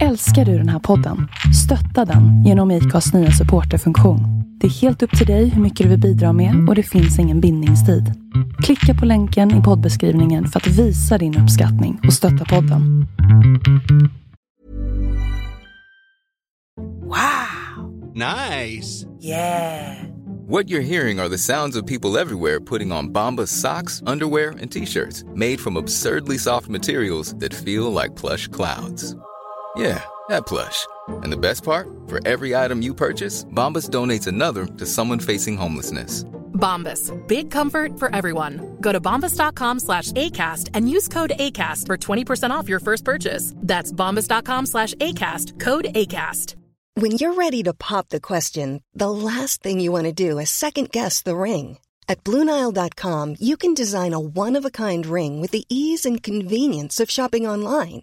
Älskar du den här podden? Stötta den genom IKAs nya supporterfunktion. Det är helt upp till dig hur mycket du vill bidra med och det finns ingen bindningstid. Klicka på länken i poddbeskrivningen för att visa din uppskattning och stötta podden. Wow! Nice! Yeah! What you're hearing are the sounds of people everywhere putting on Bombas socks, underwear, and t-shirts made from absurdly soft materials that feel like plush clouds. Yeah, that plush. And the best part? For every item you purchase, Bombas donates another to someone facing homelessness. Bombas. Big comfort for everyone. Go to bombas.com slash ACAST and use code ACAST for 20% off your first purchase. That's bombas.com slash ACAST. Code ACAST. When you're ready to pop the question, the last thing you want to do is second guess the ring. At Bluenile.com, you can design a one-of-a-kind ring with the ease and convenience of shopping online.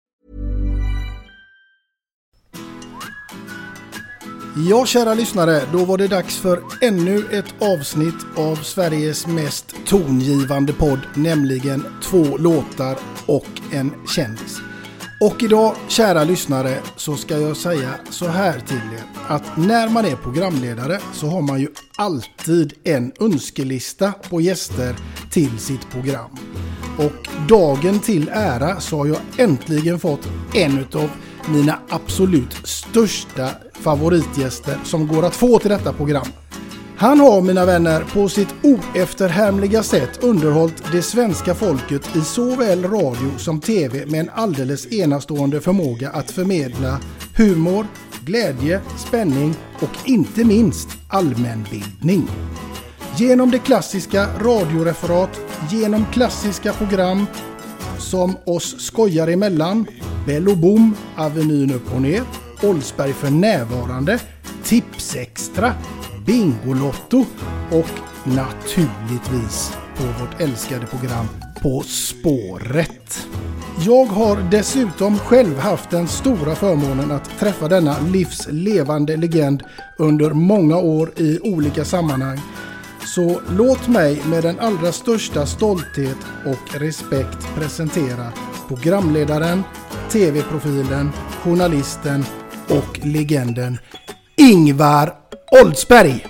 Ja, kära lyssnare, då var det dags för ännu ett avsnitt av Sveriges mest tongivande podd, nämligen två låtar och en kändis. Och idag, kära lyssnare, så ska jag säga så här till er. Att när man är programledare så har man ju alltid en önskelista på gäster till sitt program. Och dagen till ära så har jag äntligen fått en utav mina absolut största favoritgäster som går att få till detta program. Han har, mina vänner, på sitt oefterhärmliga sätt underhållit det svenska folket i såväl radio som tv med en alldeles enastående förmåga att förmedla humor, glädje, spänning och inte minst allmänbildning. Genom det klassiska radioreferat, genom klassiska program som oss skojar emellan, Bello Boom, Avenyn upp och ner, Oldsberg för närvarande, Tipsextra, Bingolotto och naturligtvis på vårt älskade program På spåret. Jag har dessutom själv haft den stora förmånen att träffa denna livslevande legend under många år i olika sammanhang. Så låt mig med den allra största stolthet och respekt presentera programledaren, tv-profilen, journalisten och legenden Ingvar Oldsberg.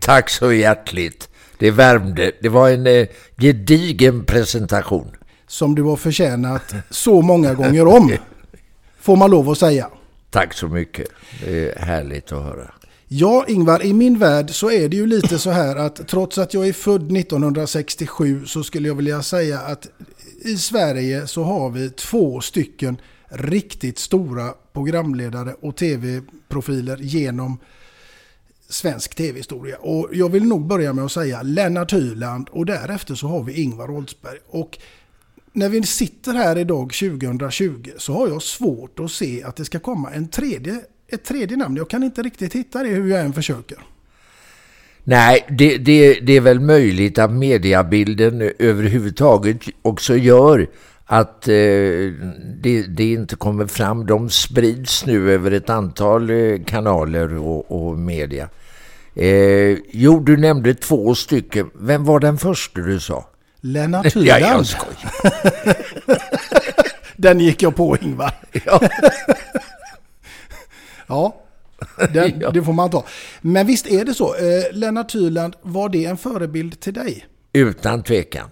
Tack så hjärtligt. Det värmde. Det var en eh, gedigen presentation. Som du har förtjänat så många gånger om. Får man lov att säga. Tack så mycket. Det är härligt att höra. Ja, Ingvar, i min värld så är det ju lite så här att trots att jag är född 1967 så skulle jag vilja säga att i Sverige så har vi två stycken riktigt stora programledare och tv-profiler genom svensk tv-historia. Och jag vill nog börja med att säga Lennart Hyland och därefter så har vi Ingvar Oldsberg. Och när vi sitter här idag 2020 så har jag svårt att se att det ska komma en tredje, ett tredje namn. Jag kan inte riktigt hitta det hur jag än försöker. Nej, det, det, det är väl möjligt att mediabilden överhuvudtaget också gör att eh, det, det, inte kommer fram. De sprids nu över ett antal eh, kanaler och, och media. Eh, jo, du nämnde två stycken. Vem var den första du sa? Lennart Hyland. ja, jag skojar. den gick jag på, Ingvar. Ja. Ja. Den, ja. Det får man ta. Men visst är det så. Eh, Lennart Hyland, var det en förebild till dig? Utan tvekan.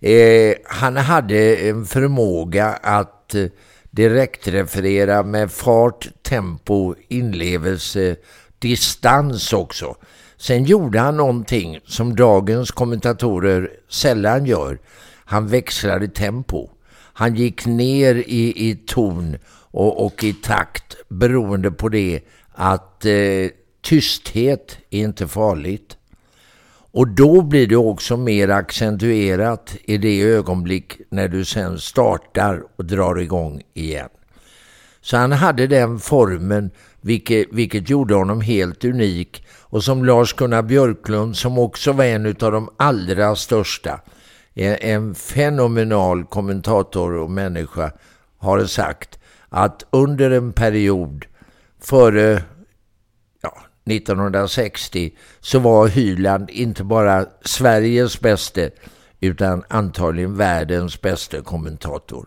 Eh, han hade en förmåga att eh, direktreferera med fart, tempo, inlevelse, distans också. Sen gjorde han någonting som dagens kommentatorer sällan gör. Han växlade tempo. Han gick ner i, i ton och, och i takt beroende på det att eh, tysthet är inte farligt. Och då blir det också mer accentuerat i det ögonblick när du sen startar och drar igång igen. Så han hade den formen vilket, vilket gjorde honom helt unik. Och som Lars-Gunnar Björklund som också var en av de allra största, en fenomenal kommentator och människa har sagt att under en period före 1960 så var Hyland inte bara Sveriges bäste utan antagligen världens bästa kommentator.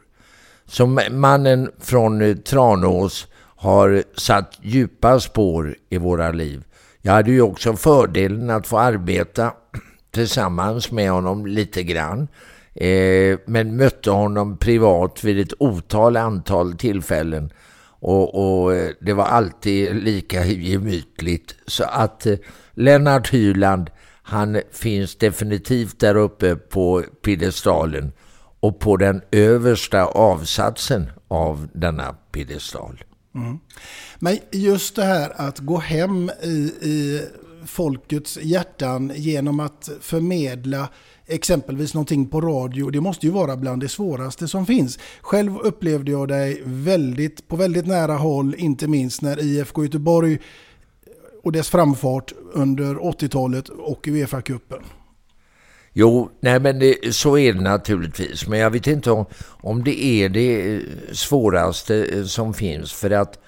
Som mannen från eh, Tranås har satt djupa spår i våra liv. Jag hade ju också fördelen att få arbeta tillsammans med honom lite grann. Eh, men mötte honom privat vid ett otal antal tillfällen och, och, eh, det var alltid lika gemytligt. Så att eh, Lennart Hyland, han finns definitivt där uppe på piedestalen och på den översta avsatsen av denna piedestal. Mm. Men just det här att gå hem i, i folkets hjärtan genom att förmedla exempelvis någonting på radio. Det måste ju vara bland det svåraste som finns. Själv upplevde jag dig väldigt, på väldigt nära håll, inte minst när IFK Göteborg och dess framfart under 80-talet och Uefa-cupen. Jo, nej men det, så är det naturligtvis. Men jag vet inte om, om det är det eh, svåraste eh, som finns. För att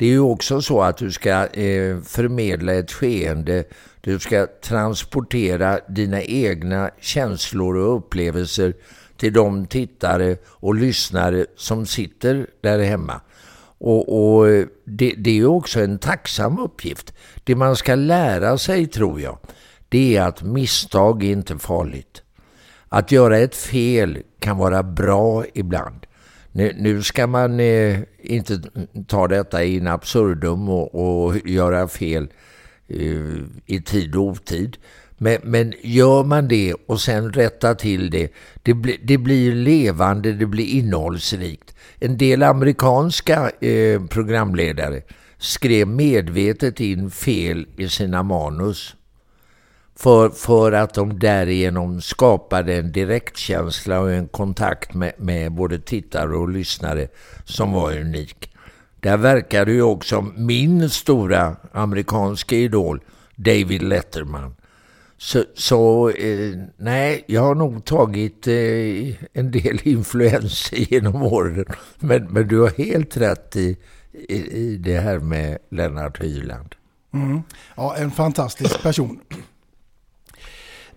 det är ju också så att du ska eh, förmedla ett skeende du ska transportera dina egna känslor och upplevelser till de tittare och lyssnare som sitter där hemma. Och, och eh, det, det, är också en tacksam uppgift. Det man ska lära sig, tror jag, det är att misstag är inte farligt. Att göra ett fel kan vara bra ibland. Nu, nu ska man eh, inte ta detta in absurdum och, och göra fel eh, i tid och otid. Men, men gör man det och sen rättar till det, det, bli, det blir levande, det blir innehållsrikt. En del amerikanska eh, programledare skrev medvetet in fel i sina manus. För, för att de därigenom skapade en direktkänsla och en kontakt med, med både tittare och lyssnare som var unik. Där verkade ju också min stora amerikanska idol David Letterman. Så, så eh, nej, jag har nog tagit eh, en del influenser genom åren. Men, men du har helt rätt i, i, i det här med Lennart Hyland. Mm. Ja, en fantastisk person.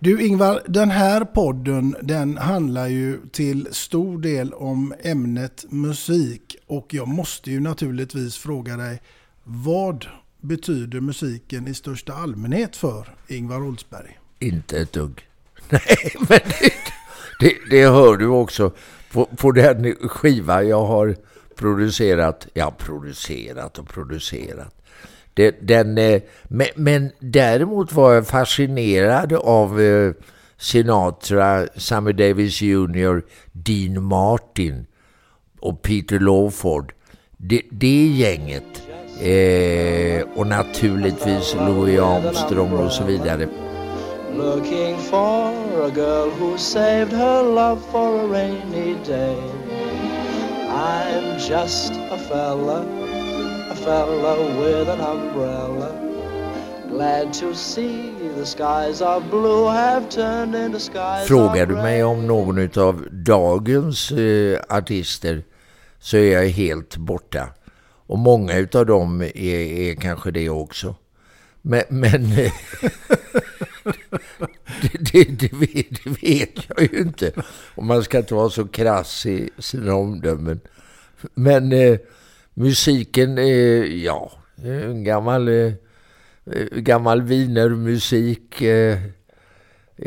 Du Ingvar, den här podden den handlar ju till stor del om ämnet musik och jag måste ju naturligtvis fråga dig vad betyder musiken i största allmänhet för Ingvar Oldsberg? Inte ett dugg. Nej, men det, det, det hör du också på, på den skiva jag har producerat. Jag har producerat och producerat. Det, den, eh, men, men, däremot var jag fascinerad av eh, Sinatra, Sammy Davis Jr., Dean Martin och Peter Lawford. Det, det gänget. Eh, och naturligtvis Louis Armstrong och så vidare. Looking for a girl who saved her love for a rainy day I'm just a fella fella with an umbrella Glad to see the skies are blue have turned into skies Frågar du mig om någon av dagens eh, artister så är jag helt borta. Och många av dem är, är kanske det också. Men, men det, det, det, vet, det, vet, jag ju inte. Och man ska inte vara så krass i sina omdömen. Men eh, musiken är, ja, eh, en gammal, eh, eh gammal vinermusik. Eh,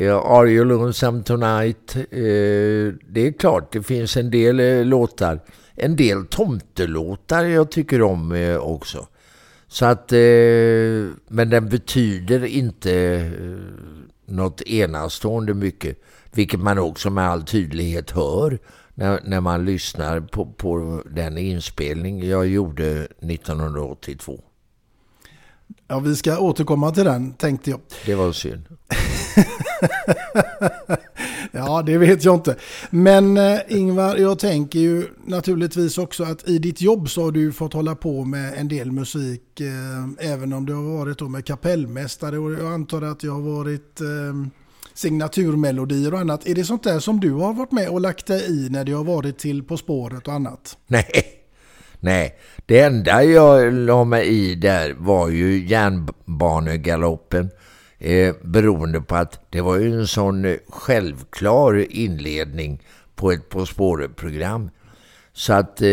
Are you lonesome tonight? Eh, det är klart, det finns en del eh, låtar. En del tomtelåtar jag tycker om eh, också. Så att, eh, men den betyder inte eh, något enastående mycket. Vilket man också med all tydlighet hör när, när man lyssnar på, på den inspelning jag gjorde 1982. Ja, vi ska återkomma till den tänkte jag. Det var synd. ja, det vet jag inte. Men eh, Ingvar, jag tänker ju naturligtvis också att i ditt jobb så har du fått hålla på med en del musik. Eh, även om du har varit då med kapellmästare och jag antar att jag har varit eh, signaturmelodier och annat. Är det sånt där som du har varit med och lagt dig i när det har varit till På spåret och annat? Nej, nej. Det enda jag la mig i där var ju järnbanegaloppen. Eh, beroende på att det var ju en sån självklar inledning på ett På spåret-program. Så att eh,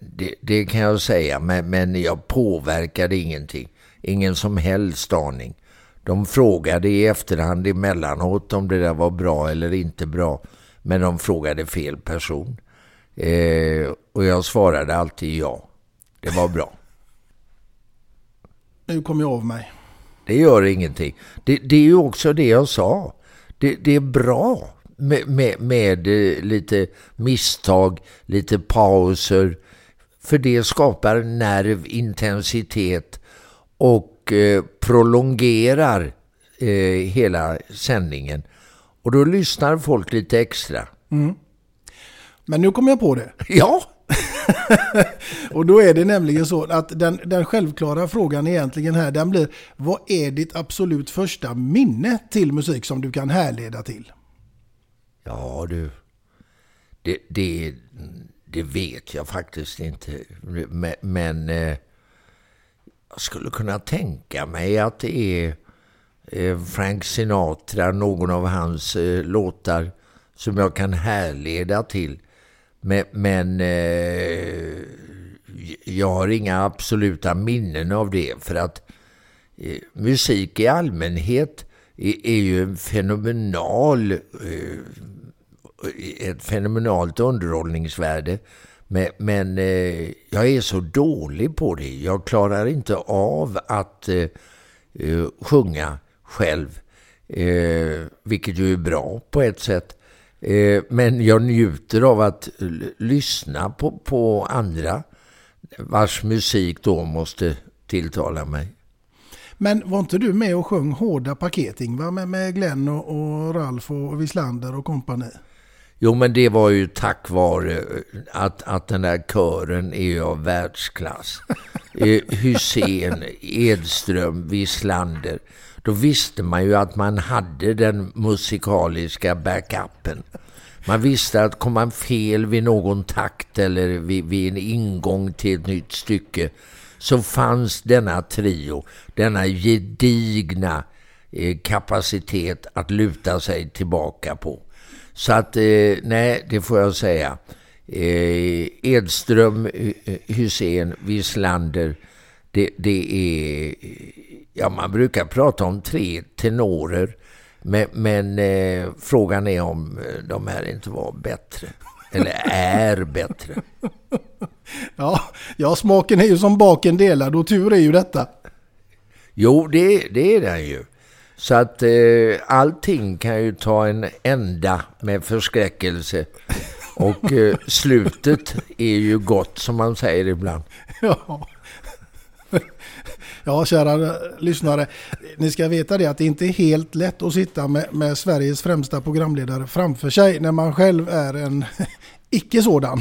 det, det, kan jag säga, men, men jag påverkade ingenting. Ingen som helst aning. De frågade i efterhand emellanåt om det där var bra eller inte bra. Men de frågade fel person. Eh, och jag svarade alltid ja. Det var bra. Nu kom jag av mig. Det gör ingenting. Det, det är ju också det jag sa. Det, det är bra med, med, med, eh, lite misstag, lite pauser. För det skapar nerv, intensitet och eh, prolongerar eh, hela sändningen. Och då lyssnar folk lite extra. Mm. Men nu kommer jag på det. Ja! och då är det nämligen så att den, den självklara frågan egentligen här, den blir vad är ditt absolut första minne till musik som du kan härleda till? Ja du, det, det, det vet jag faktiskt inte. Men, men eh, jag skulle kunna tänka mig att det är eh, Frank Sinatra, någon av hans eh, låtar som jag kan härleda till. Men, men eh, jag har inga absoluta minnen av det för att eh, musik i allmänhet är, är ju en fenomenal, eh, ett fenomenalt underhållningsvärde. Men, men eh, jag är så dålig på det. Jag klarar inte av att eh, eh sjunga själv. Eh, vilket ju är bra på ett sätt. Eh, men jag njuter av att lyssna på, på andra vars musik då måste tilltala mig. Men var inte du med och sjöng hårda paket Ingvar med, med Glenn och, och Ralf och Wislander och kompani? Jo men det var ju tack vare att, att den där kören är av världsklass. Eh, Hussein, Edström, Wislander då visste man ju att man hade den musikaliska backupen. Man visste att kom man fel vid någon takt eller vid, vid en ingång till ett nytt stycke så fanns denna trio, denna gedigna eh, kapacitet att luta sig tillbaka på. Så att, eh, nej, det får jag säga. Eh, Edström, Hussein, Wislander, det, det är Ja, man brukar prata om tre tenorer. Men, men eh, frågan är om eh, de här inte var bättre. Eller är bättre. ja, ja, smaken är ju som baken delad och tur är ju detta. Jo, det, det är den ju. Så att eh, allting kan ju ta en ända med förskräckelse. Och eh, slutet är ju gott som man säger ibland. Ja. Ja, kära lyssnare, ni ska veta det att det inte är helt lätt att sitta med, med Sveriges främsta programledare framför sig när man själv är en icke sådan.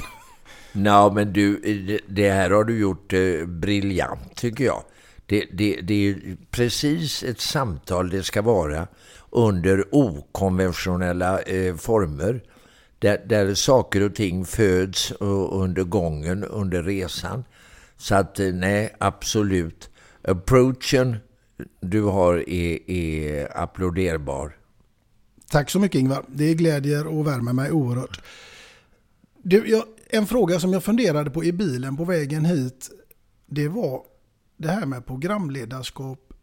Nej, men du, det här har du gjort eh, briljant tycker jag. Det, det, det är precis ett samtal det ska vara under okonventionella eh, former. Där, där saker och ting föds under gången, under resan. Så att eh, nej, absolut approachen du har är, är applåderbar. Tack så mycket Ingvar. Det glädjer och värmer mig oerhört. Du, jag, en fråga som jag funderade på i bilen på vägen hit. Det var det här med programledarskap.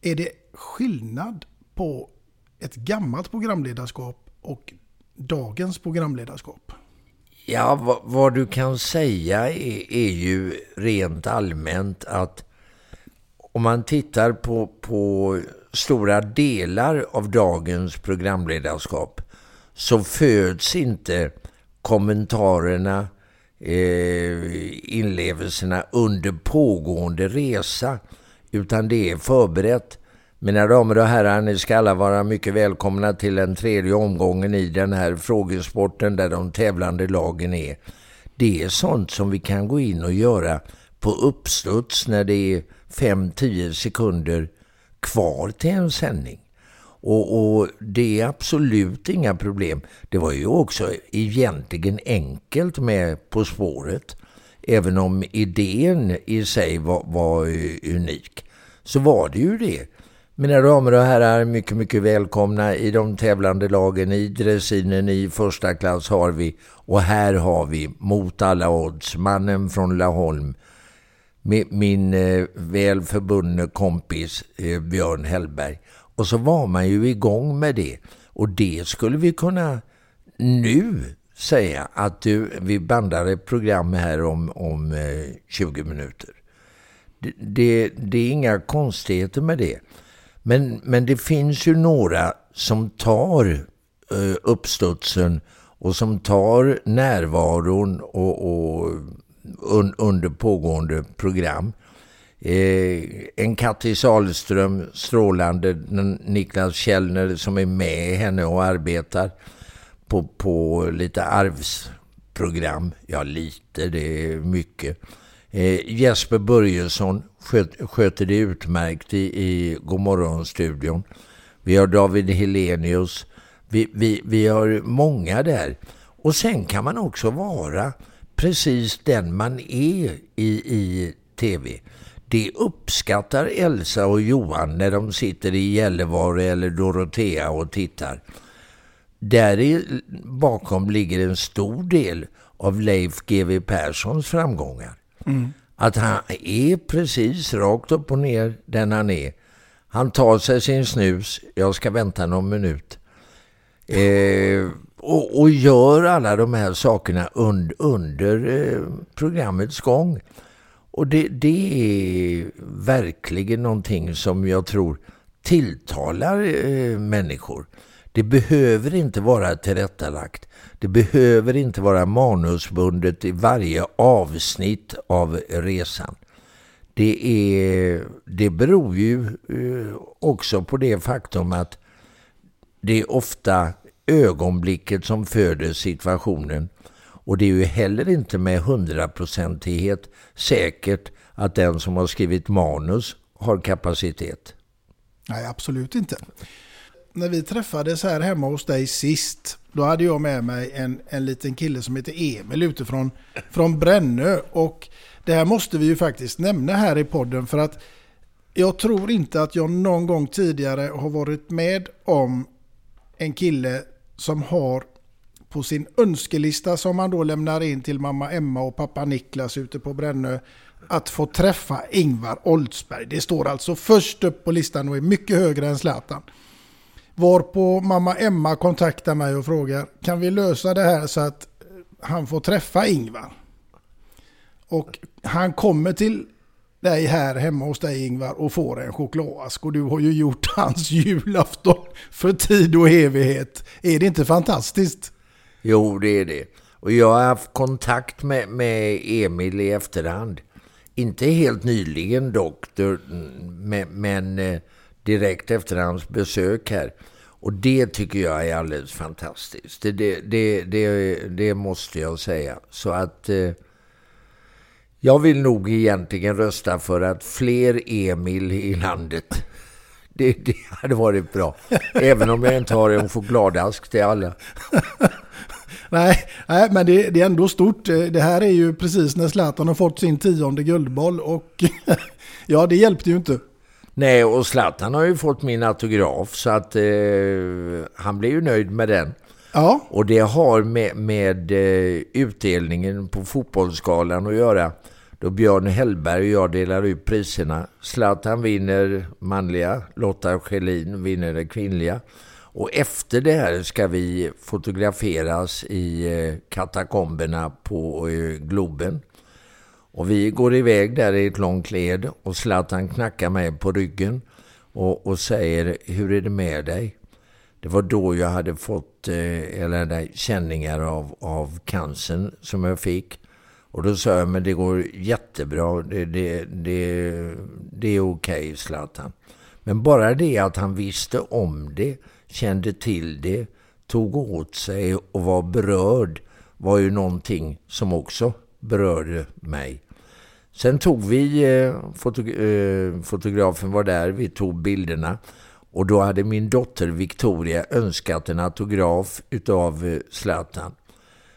Är det skillnad på ett gammalt programledarskap och dagens programledarskap? Ja, vad, vad du kan säga är, är ju rent allmänt att om man tittar på, på stora delar av dagens programledarskap så föds inte kommentarerna, eh, inlevelserna under pågående resa. Utan det är förberett. Mina damer och herrar, ni ska alla vara mycket välkomna till den tredje omgången i den här frågesporten där de tävlande lagen är. Det är sånt som vi kan gå in och göra på uppstuds när det är 5-10 sekunder kvar till en sändning. Och, och, det är absolut inga problem. Det var ju också egentligen enkelt med På spåret. Även om idén i sig var, var unik. Så var det ju det. Mina damer och herrar, mycket, mycket välkomna i de tävlande lagen. I dressinen i första klass har vi, och här har vi, mot alla odds, mannen från Laholm, min eh, väl förbundne kompis eh, Björn Hellberg. Och så var man ju igång med det. Och det skulle vi kunna nu säga att du, vi bandar ett program här om, om eh, 20 minuter. Det, det, det är inga konstigheter med det. Men, men det finns ju några som tar eh, uppstudsen och som tar närvaron och, och un, under pågående program. Eh, en Katti Salström, strålande, Niklas Källner som är med henne och arbetar på, på lite arvsprogram. Ja, lite, det är mycket. Eh, Jesper Börjesson sköt, sköter det utmärkt i, i Godmorgon-studion. Vi har David Helenius. Vi, vi, vi har många där. Och sen kan man också vara precis den man är i, i tv. Det uppskattar Elsa och Johan när de sitter i Gällivare eller Dorotea och tittar. Där är, bakom ligger en stor del av Leif GW Perssons framgångar. Mm. Att han är precis rakt upp och ner den han är. Han tar sig sin snus, jag ska vänta någon minut. Eh, och, och, gör alla de här sakerna und, under eh, programmets gång. Och det, det är verkligen någonting som jag tror tilltalar eh, människor. Det behöver inte vara tillrättalagt. Det behöver inte vara manusbundet i varje avsnitt av resan. Det, är, det beror ju eh, också på det faktum att det är ofta ögonblicket som föder situationen. Och det är ju heller inte med hundraprocentighet säkert att den som har skrivit manus har kapacitet. Nej, absolut inte. När vi träffades här hemma hos dig sist, då hade jag med mig en, en liten kille som heter Emil utifrån från Brännö. Och det här måste vi ju faktiskt nämna här i podden för att jag tror inte att jag någon gång tidigare har varit med om en kille som har på sin önskelista som han då lämnar in till mamma Emma och pappa Niklas ute på Brännö att få träffa Ingvar Oldsberg. Det står alltså först upp på listan och är mycket högre än Zlatan. Varpå mamma Emma kontaktar mig och frågar kan vi lösa det här så att eh, han får träffa Ingvar? Och han kommer till dig här hemma hos dig Ingvar och får en chokladask. Och du har ju gjort hans julafton för tid och evighet. Är det inte fantastiskt? Jo, det är det. Och jag har haft kontakt med, med Emil i efterhand. Inte helt nyligen dock, men, men eh, direkt efter hans besök här. Och det tycker jag är alldeles fantastiskt. Det, det, det, det, det måste jag säga. Så att eh, jag vill nog egentligen rösta för att fler Emil i landet. Det, det hade varit bra. Även om jag inte har en chokladask till alla nej, nej, men det, det, är ändå stort. Det här är ju precis när Zlatan har fått sin tionde guldboll. Och ja, det hjälpte ju inte. Nej, och Zlatan har ju fått min autograf så att eh, han blir ju nöjd med den. Ja. Och det har med, med eh, utdelningen på fotbollsskalan att göra. Då Björn Hellberg och jag delar ut priserna. Zlatan vinner manliga, Lotta Schelin vinner det kvinnliga. Och efter det här ska vi fotograferas i eh, katakomberna på eh, Globen. Och vi går iväg där i ett långt led och Zlatan knackar mig på ryggen och, och säger, hur är det med dig? Det var då jag hade fått eh, eller känningar av, av cancern som jag fick. Och då sa jag, men det går jättebra. Det, det, det, det är okej, okay, Zlatan. Men bara det att han visste om det, kände till det, tog åt sig och var berörd var ju någonting som också berörde mig. Sen tog vi, eh, eh, fotografen var där, vi tog bilderna. Och då hade min dotter Victoria önskat en autograf utav eh, Zlatan.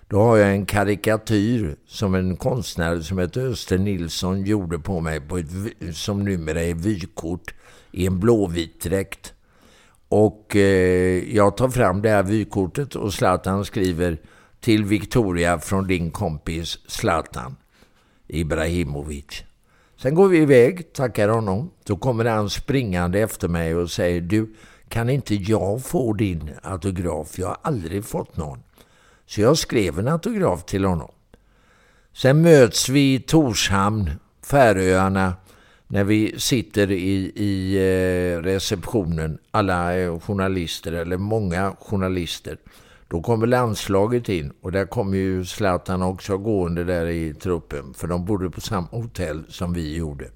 Då har jag en karikatyr som en konstnär som heter Öster Nilsson gjorde på mig på ett, som numera är vykort i en blåvit dräkt. Och eh, jag tar fram det här vykortet och Zlatan skriver till Victoria från din kompis Zlatan Ibrahimovic. Sen går vi iväg, tackar honom. Då kommer han springande efter mig och säger du, kan inte jag få din autograf? Jag har aldrig fått någon. Så jag skrev en autograf till honom. Sen möts vi i Torshamn, Färöarna, när vi sitter i, i eh, receptionen, alla eh, journalister, eller många journalister. Då kommer landslaget in och där kommer ju Zlatan också gående där i truppen. För de bodde på samma hotell som vi gjorde.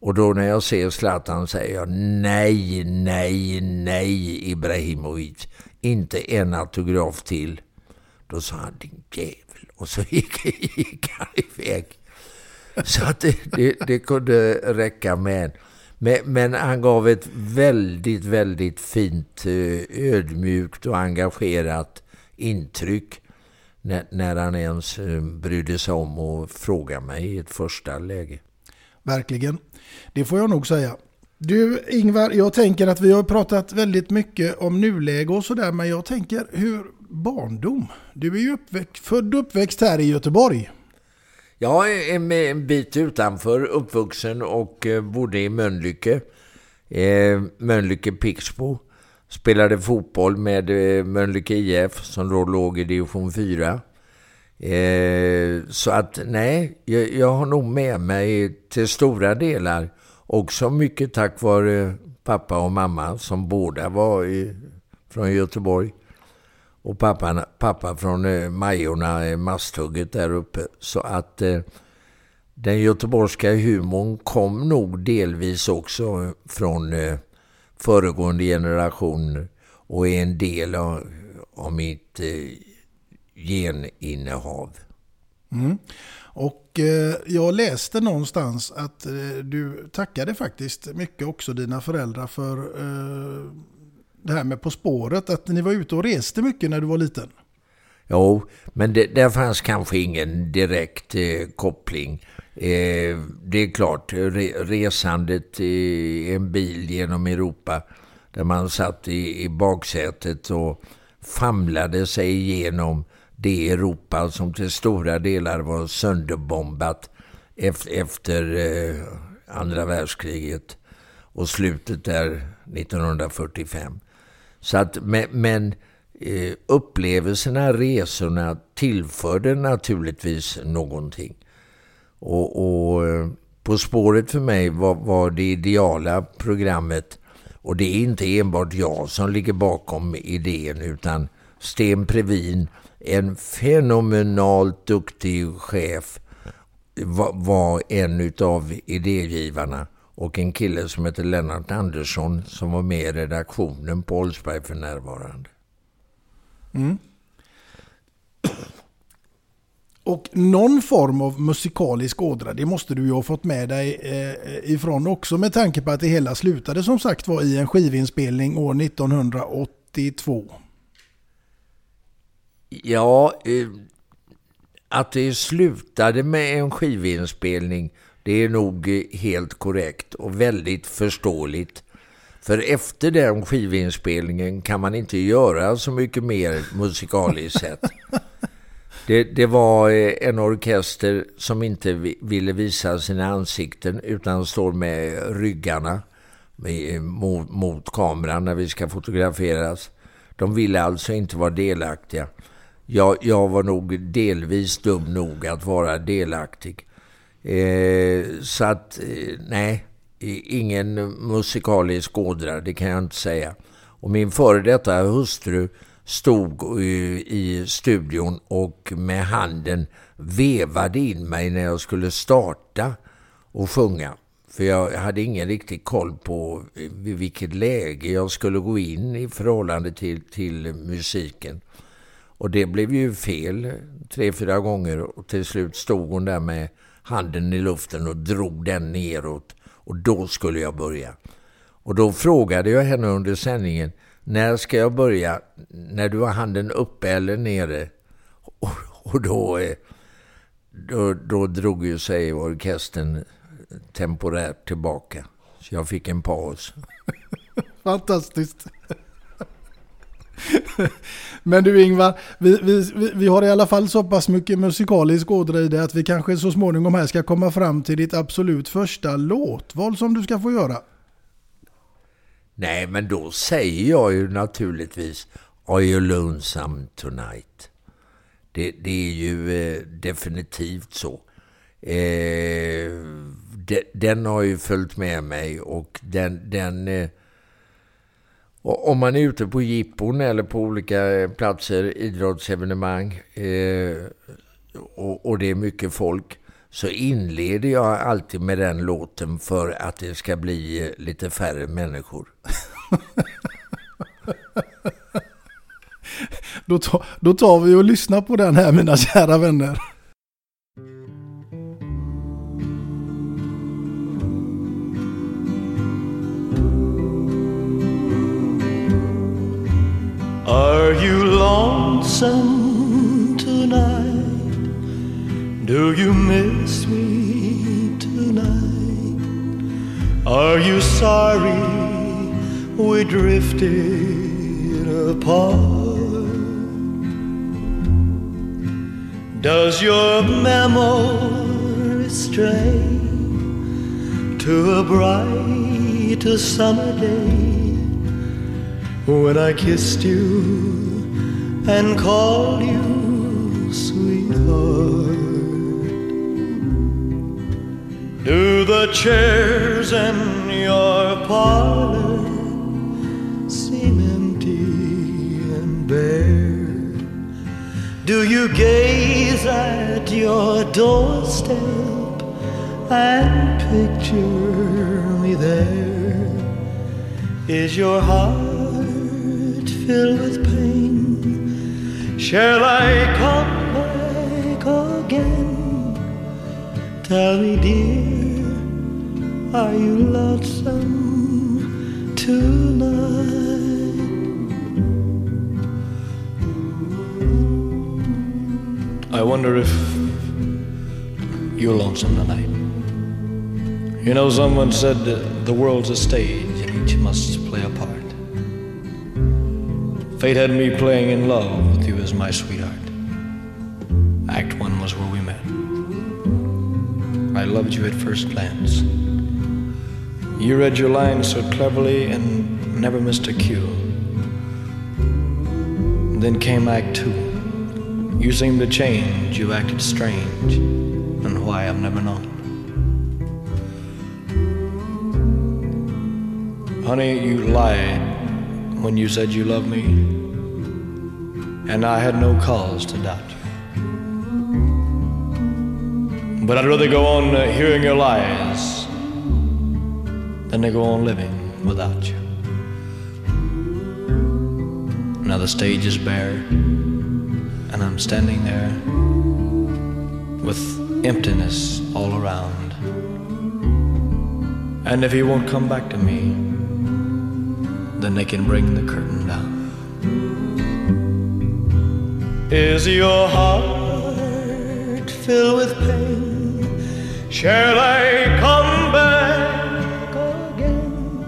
Och då när jag ser Zlatan säger jag nej, nej, nej Ibrahimovic. Inte en autograf till. Då sa han din jävel. Och så gick, gick han iväg. Så att det, det, det kunde räcka med en. Men, men, han gav ett väldigt, väldigt fint, eh, ödmjukt och engagerat intryck när, när han ens eh, brydde sig om att fråga mig i ett första läge. Verkligen. Det får jag nog säga. Du Ingvar, jag tänker att vi har pratat väldigt mycket om nuläge och sådär, men jag tänker hur barndom? Du är ju uppväxt, född och uppväxt här i Göteborg. Jag är en bit utanför uppvuxen och eh, bodde i Mölnlycke. Eh, Pixbo. Spelade fotboll med Mönlycke Mölnlycke IF som då låg i division 4. Eh, så att nej, jag, jag, har nog med mig till stora delar också mycket tack vare pappa och mamma som båda var i, från Göteborg och pappa, pappa från eh, Majorna, eh, Masthugget där uppe. Så att eh, den göteborgska humorn kom nog delvis också från eh, föregående generationer och är en del av, av mitt eh, geninnehav. Mm. Och eh, jag läste någonstans att eh, du tackade faktiskt mycket också dina föräldrar för eh, det här med På spåret, att ni var ute och reste mycket när du var liten. Jo, men det, där fanns kanske ingen direkt eh, koppling. Eh, det är klart, re, resandet i en bil genom Europa där man satt i, i baksätet och famlade sig igenom det Europa som till stora delar var sönderbombat efter, efter eh, andra världskriget och slutet där 1945. Så att, men, men eh, upplevelserna, resorna tillförde naturligtvis någonting. Och, och eh, På spåret för mig var, var det ideala programmet. Och det är inte enbart jag som ligger bakom idén utan Sten Previn, en fenomenalt duktig chef, var, var en av idégivarna och en kille som heter Lennart Andersson som var med i redaktionen på Oldsberg för närvarande. Mm. Och någon form av musikalisk ådra, det måste du ju ha fått med dig eh, ifrån också med tanke på att det hela slutade som sagt var i en skivinspelning år 1982. Ja, eh, att det slutade med en skivinspelning det är nog eh, helt korrekt och väldigt förståeligt. För efter den skivinspelningen kan man inte göra så mycket mer musikaliskt sett. Det, det, var eh, en orkester som inte ville visa sina ansikten utan står med ryggarna eh, mot, mot kameran när vi ska fotograferas. De ville alltså inte vara delaktiga. Jag, jag var nog delvis dum nog att vara delaktig. Eh, så att, eh, nej, ingen musikalisk ådra, det kan jag inte säga. Och min före detta hustru stod i studion och med handen vevade in mig när jag skulle starta och sjunga. För jag hade ingen riktig koll på eh, vid vilket läge jag skulle gå in i förhållande till, till musiken. Och det blev ju fel eh, tre, fyra gånger och till slut stod hon där med handen i luften och drog den neråt. Och då skulle jag börja. Och då frågade jag henne under sändningen, när ska jag börja? När du har handen uppe eller nere? Och, och då, eh, då, då drog ju sig orkestern temporärt tillbaka. Så jag fick en paus. Fantastiskt. Men du Ingvar, vi, vi, vi har i alla fall så pass mycket musikalisk ådra i det att vi kanske så småningom här ska komma fram till ditt absolut första låtval som du ska få göra. Nej, men då säger jag ju naturligtvis Are you lonesome tonight? Det, det är ju eh, definitivt så. Eh, de, den har ju följt med mig och den, den eh, om man är ute på jippon eller på olika eh, platser, idrottsevenemang eh, och, och, det är mycket folk så inleder jag alltid med den låten för att det ska bli eh, lite färre människor. då, ta, då tar vi och lyssnar på den här mina kära vänner. Tonight? Do you miss me tonight? Are you sorry we drifted apart? Does your memory stray to a bright summer day? when I kissed you and call you sweetheart. Do the chairs in your parlor seem empty and bare? Do you gaze at your doorstep and picture me there? Is your heart filled with. Shall I come back again? Tell me, dear, are you lonesome tonight? I wonder if you're lonesome tonight. You know, someone said the world's a stage and each must play a part. Fate had me playing in love as my sweetheart. Act one was where we met. I loved you at first glance. You read your lines so cleverly and never missed a cue. Then came Act two. You seemed to change, you acted strange, and why I've never known. Honey, you lied when you said you loved me, and I had no cause to doubt you. But I'd rather go on uh, hearing your lies than to go on living without you. Now the stage is bare, and I'm standing there with emptiness all around. And if he won't come back to me, then they can bring the curtain down. Is your heart filled with pain? Shall I come back again?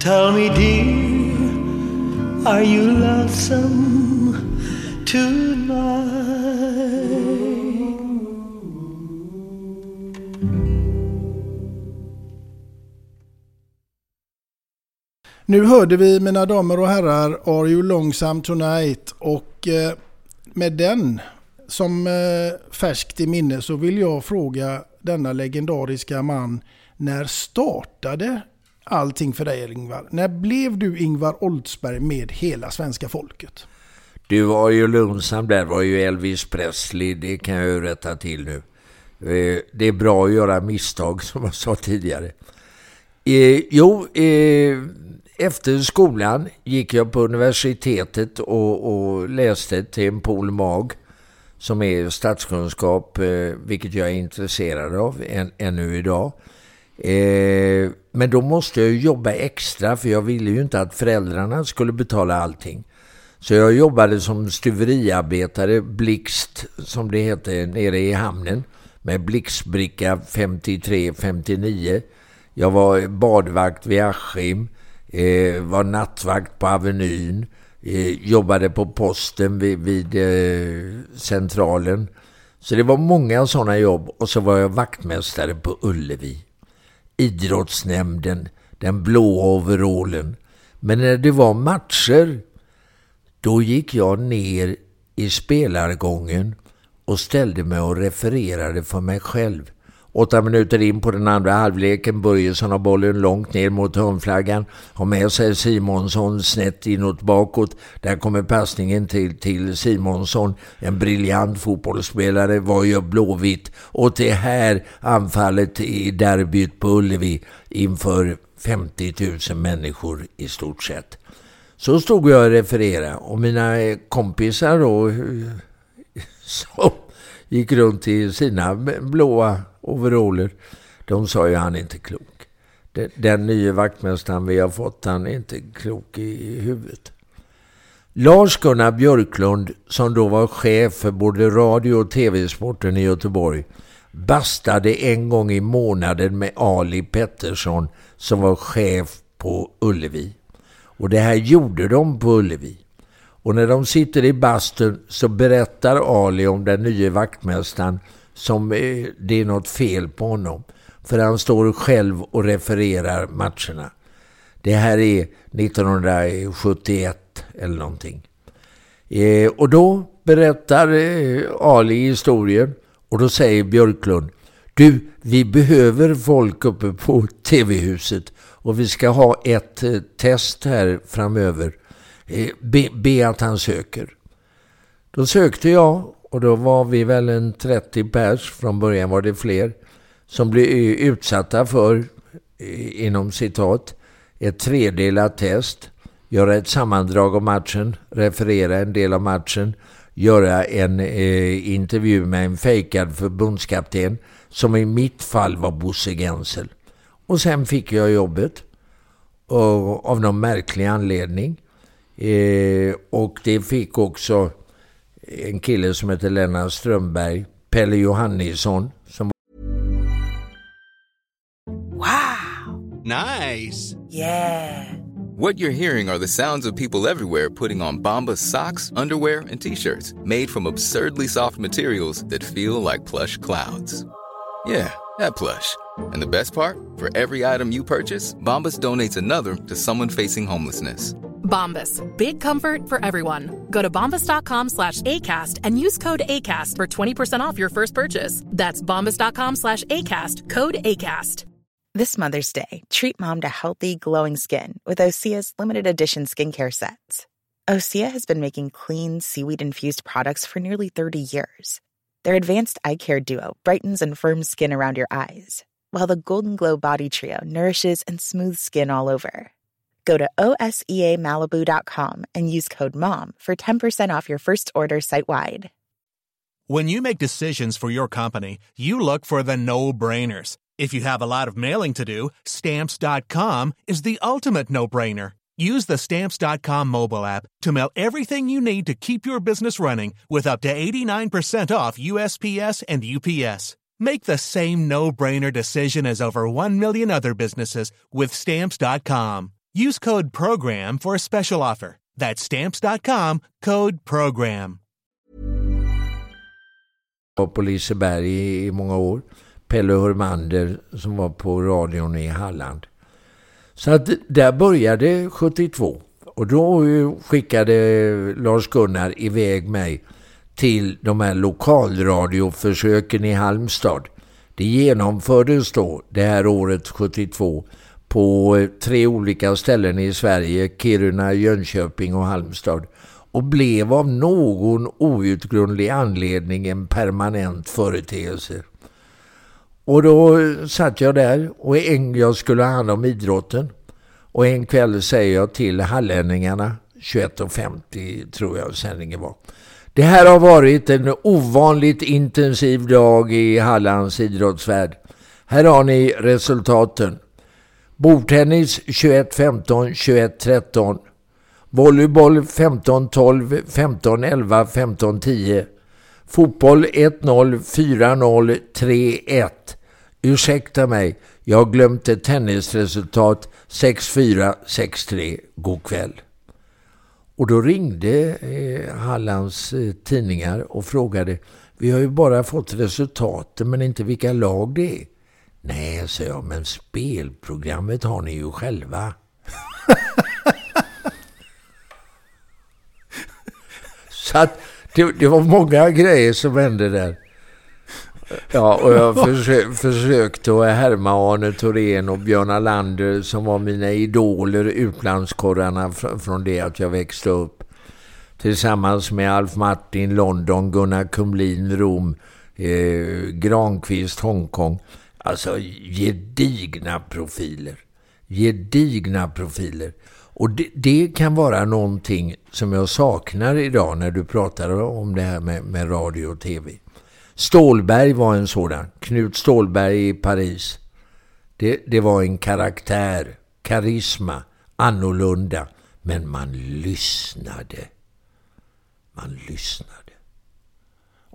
Tell me, dear, are you lonesome tonight? Nu hörde vi mina damer och herrar Are You Longsome Tonight och Eh, med den som eh, färskt i minne så vill jag fråga denna legendariska man när startade allting för dig Ingvar. När blev du Ingvar Oldsberg med hela svenska folket? Du var ju lönsam där, var ju Elvis Presley, det kan jag ju rätta till nu. Eh, det är bra att göra misstag som jag sa tidigare. Eh, jo, eh, efter skolan gick jag på universitetet och, och läste till en pol.mag som är statskunskap, eh, vilket jag är intresserad av än, ännu idag. Eh, men då måste jag jobba extra för jag ville ju inte att föräldrarna skulle betala allting. Så jag jobbade som stuveriarbetare, blixt som det heter, nere i hamnen med blixtbricka 53-59. Jag var badvakt vid Askim, eh, var nattvakt på Avenyn, eh, jobbade på posten vid, vid eh, centralen. Så det var många sådana jobb och så var jag vaktmästare på Ullevi. Idrottsnämnden, den blå overallen. Men när det var matcher, då gick jag ner i spelargången och ställde mig och refererade för mig själv. Åtta minuter in på den andra halvleken, Börjesson har bollen långt ner mot hörnflaggan. Har med sig Simonsson snett inåt bakåt. Där kommer passningen till, till Simonsson. En briljant fotbollsspelare, var ju blåvitt. Och det här anfallet i derbyt på Ullevi inför 50 000 människor i stort sett. Så stod jag och refererade och mina kompisar då som gick runt i sina blåa overaller. De sa ju han är inte klok. Den, den nya vaktmästaren vi har fått, han är inte klok i huvudet. Lars-Gunnar Björklund, som då var chef för både radio och tv-sporten i Göteborg, bastade en gång i månaden med Ali Pettersson som var chef på Ullevi. Och det här gjorde de på Ullevi. Och när de sitter i bastun så berättar Ali om den nya vaktmästaren som eh, det är något fel på honom. För han står själv och refererar matcherna. Det här är 1971 eller någonting. Eh, och då berättar eh, Ali historien och då säger Björklund Du, vi behöver folk uppe på TV-huset och vi ska ha ett eh, test här framöver. Eh, be, be att han söker. Då sökte jag och då var vi väl en 30 pers, från början var det fler, som blev utsatta för, inom citat, ett tredelat test. Göra ett sammandrag av matchen, referera en del av matchen, göra en eh, intervju med en fejkad förbundskapten som i mitt fall var Bosse Gensel. Och sen fick jag jobbet och, av någon märklig anledning. Eh, och det fick också en kille som heter Lennart Strömberg, Pelle Johannisson. Som wow! Nice! Yeah! What you're hearing are the sounds of people everywhere putting on Bombas socks, underwear, and t-shirts made from absurdly soft materials that feel like plush clouds. Yeah, that plush. And the best part? For every item you purchase, Bombas donates another to someone facing homelessness. Bombas. Big comfort for everyone. Go to bombas.com slash ACAST and use code ACAST for 20% off your first purchase. That's bombas.com slash ACAST. Code ACAST. This Mother's Day, treat mom to healthy, glowing skin with Osea's limited edition skincare sets. Osea has been making clean, seaweed infused products for nearly 30 years. Their advanced eye care duo brightens and firms skin around your eyes, while the Golden Glow Body Trio nourishes and smooths skin all over. Go to OSEAMalibu.com and use code MOM for 10% off your first order site wide. When you make decisions for your company, you look for the no brainers. If you have a lot of mailing to do, Stamps.com is the ultimate no brainer. Use the Stamps.com mobile app to mail everything you need to keep your business running with up to 89% off USPS and UPS. Make the same no brainer decision as over 1 million other businesses with Stamps.com. Use code PROGRAM for a special offer. That's stamps.com, code PROGRAM. var på Liseberg i, i många år. Pelle Hörmander som var på radion i Halland. Så att där började 72. Och då skickade Lars-Gunnar iväg mig till de här lokalradioförsöken i Halmstad. Det genomfördes då det här året 72 på eh, tre olika ställen i Sverige, Kiruna, Jönköping och Halmstad och blev av någon outgrundlig anledning en permanent företeelse. Och då satt jag där och en, jag skulle ha hand om idrotten. Och en kväll säger jag till hallänningarna, 21.50 tror jag sändningen var. Det här har varit en ovanligt intensiv dag i Hallands idrottsvärld. Här har ni resultaten. Bordtennis 21-15, 21-13. Volleyboll 15-12, 15-11, 15-10. Fotboll 1-0, 4-0, 3-1. Ursäkta mig, jag har glömt ett tennisresultat 6-4, 6-3. God kväll. Och då ringde eh, Hallands eh, tidningar och frågade vi har ju bara fått resultaten men inte vilka lag det är. Nej, sa jag, men spelprogrammet har ni ju själva. Så att det, det, var många grejer som hände där. Ja, och jag försö försökte att härma Arne Thorén och Björn Alander som var mina idoler, utlandskorrarna fr från det att jag växte upp. Tillsammans med Alf Martin, London, Gunnar Kumlin, Rom, eh, Granqvist, Hongkong. Alltså gedigna profiler. Gedigna profiler. Och det, det, kan vara någonting som jag saknar idag när du pratar om det här med, med radio och tv. Stålberg var en sådan. Knut Stålberg i Paris. Det, det var en karaktär, karisma, annorlunda. Men man lyssnade. Man lyssnade.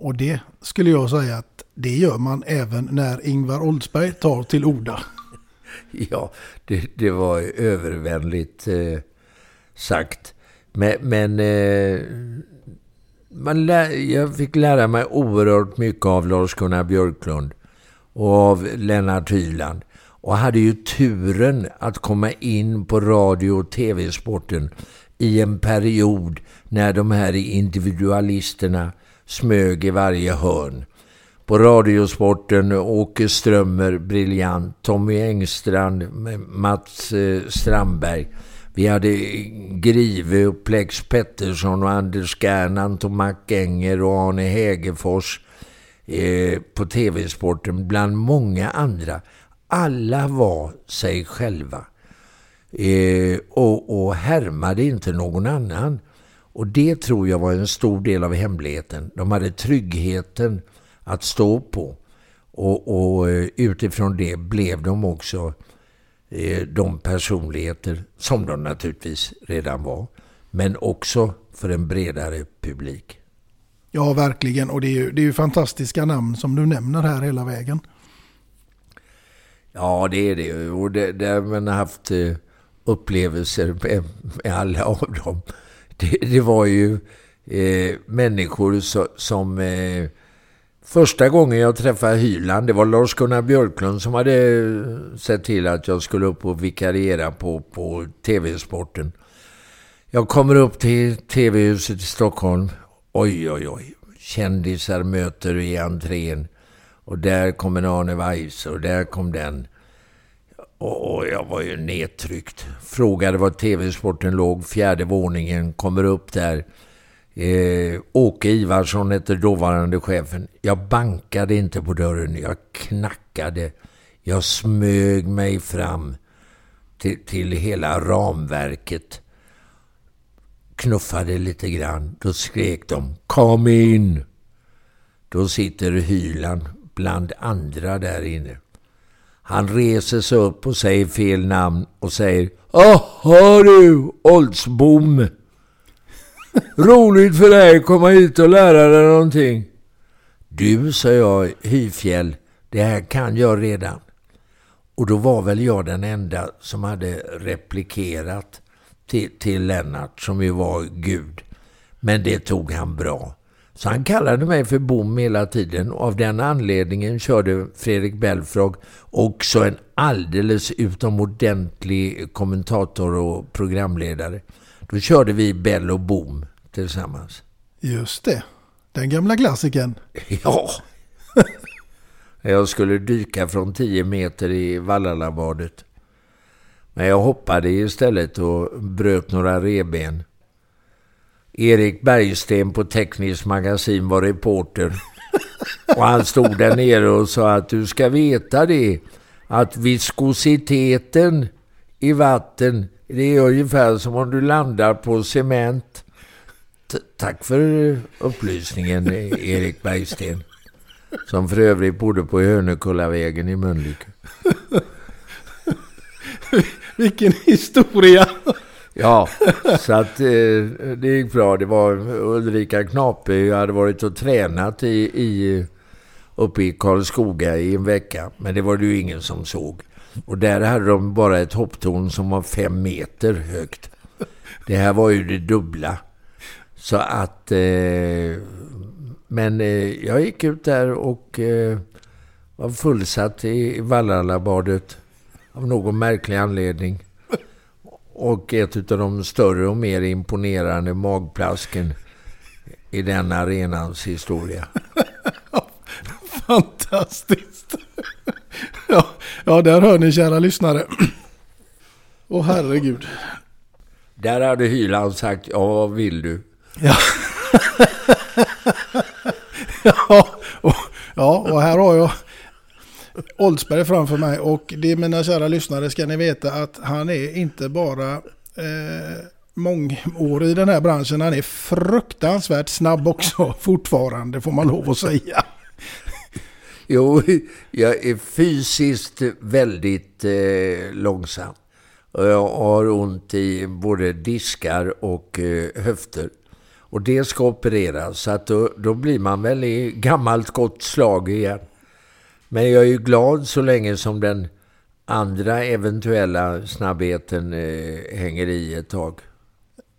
Och det skulle jag säga att det gör man även när Ingvar Oldsberg tar till orda. Ja, det, det var övervänligt eh, sagt. Men, men eh, man lär, jag fick lära mig oerhört mycket av Lars-Gunnar Björklund och av Lennart Hyland. Och hade ju turen att komma in på radio- och tv-sporten i en period när de här individualisterna smög i varje hörn. På Radiosporten, Åke Strömmer, briljant. Tommy Engstrand, Mats eh, Strandberg. Vi hade Grive och Plex Pettersson och Anders Gernandt och Mac Enger och Arne Hägerfors eh, på tv-sporten bland många andra. Alla var sig själva eh, och, och härmade inte någon annan. Och det tror jag var en stor del av hemligheten. De hade tryggheten att stå på. Och, och eh, utifrån det blev de också eh, de personligheter som de naturligtvis redan var. Men också för en bredare publik. Ja, verkligen. Och det är ju, det är ju fantastiska namn som du nämner här hela vägen. Ja, det är det. Och det, där har man haft eh, upplevelser med, med alla av dem. Det, det var ju eh, människor så, som eh, Första gången jag träffade Hyland, det var Lars-Gunnar Björklund som hade eh, sett till att jag skulle upp och vikariera på, på tv-sporten. Jag kommer upp till tv-huset i Stockholm. Oj, oj, oj. Kändisar möter i entrén. Och där kommer Arne Weiss och där kom den. Och jag var ju nedtryckt. Frågade var tv-sporten låg, fjärde våningen, kommer upp där. Eh, Åke Ivarsson heter dåvarande chefen. Jag bankade inte på dörren, jag knackade. Jag smög mig fram till, till hela ramverket. Knuffade lite grann. Då skrek de Kom in! Då sitter Hyland bland andra där inne. Han reser sig upp och säger fel namn och säger Jaha du, Oldsbom! Roligt för dig att komma hit och lära dig någonting. Du, sa jag, Hyfjäll, det här kan jag redan. Och då var väl jag den enda som hade replikerat till, till Lennart, som ju var Gud. Men det tog han bra. Så han kallade mig för Bom hela tiden och av den anledningen körde Fredrik Belfrog också en alldeles utomordentlig kommentator och programledare. Då körde vi Bell och Boom tillsammans. Just det. Den gamla klassiken. Ja. Jag skulle dyka från 10 meter i Vallalabadet. Men jag hoppade istället och bröt några reben. Erik Bergsten på Tekniskt magasin var reporter. Och han stod där nere och sa att du ska veta det. Att viskositeten i vatten, det är ungefär som om du landar på cement. T Tack för upplysningen Erik Bergsten. Som för övrigt bodde på Hönekullavägen i Mölnlycke. Vilken historia! Ja, så att eh, det gick bra. Det var Ulrika Knape. Jag hade varit och tränat i, i, uppe i Karlskoga i en vecka. Men det var det ju ingen som såg. Och där hade de bara ett hopptorn som var fem meter högt. Det här var ju det dubbla. Så att... Eh, men eh, jag gick ut där och eh, var fullsatt i Vallalabadet av någon märklig anledning. Och ett av de större och mer imponerande magplasken i den arenans historia. Fantastiskt! ja, ja, där hör ni kära lyssnare. Åh herregud. Där hade Hyland sagt, ja vad vill du? Ja. ja, och, ja, och här har jag Oldsberg framför mig och det mina kära lyssnare ska ni veta att han är inte bara eh, mångårig i den här branschen, han är fruktansvärt snabb också fortfarande får man lov att säga. Jo, jag är fysiskt väldigt eh, långsam. Och jag har ont i både diskar och eh, höfter. Och det ska opereras, så att då, då blir man väl i gammalt gott slag igen. Men jag är ju glad så länge som den andra eventuella snabbheten eh, hänger i ett tag.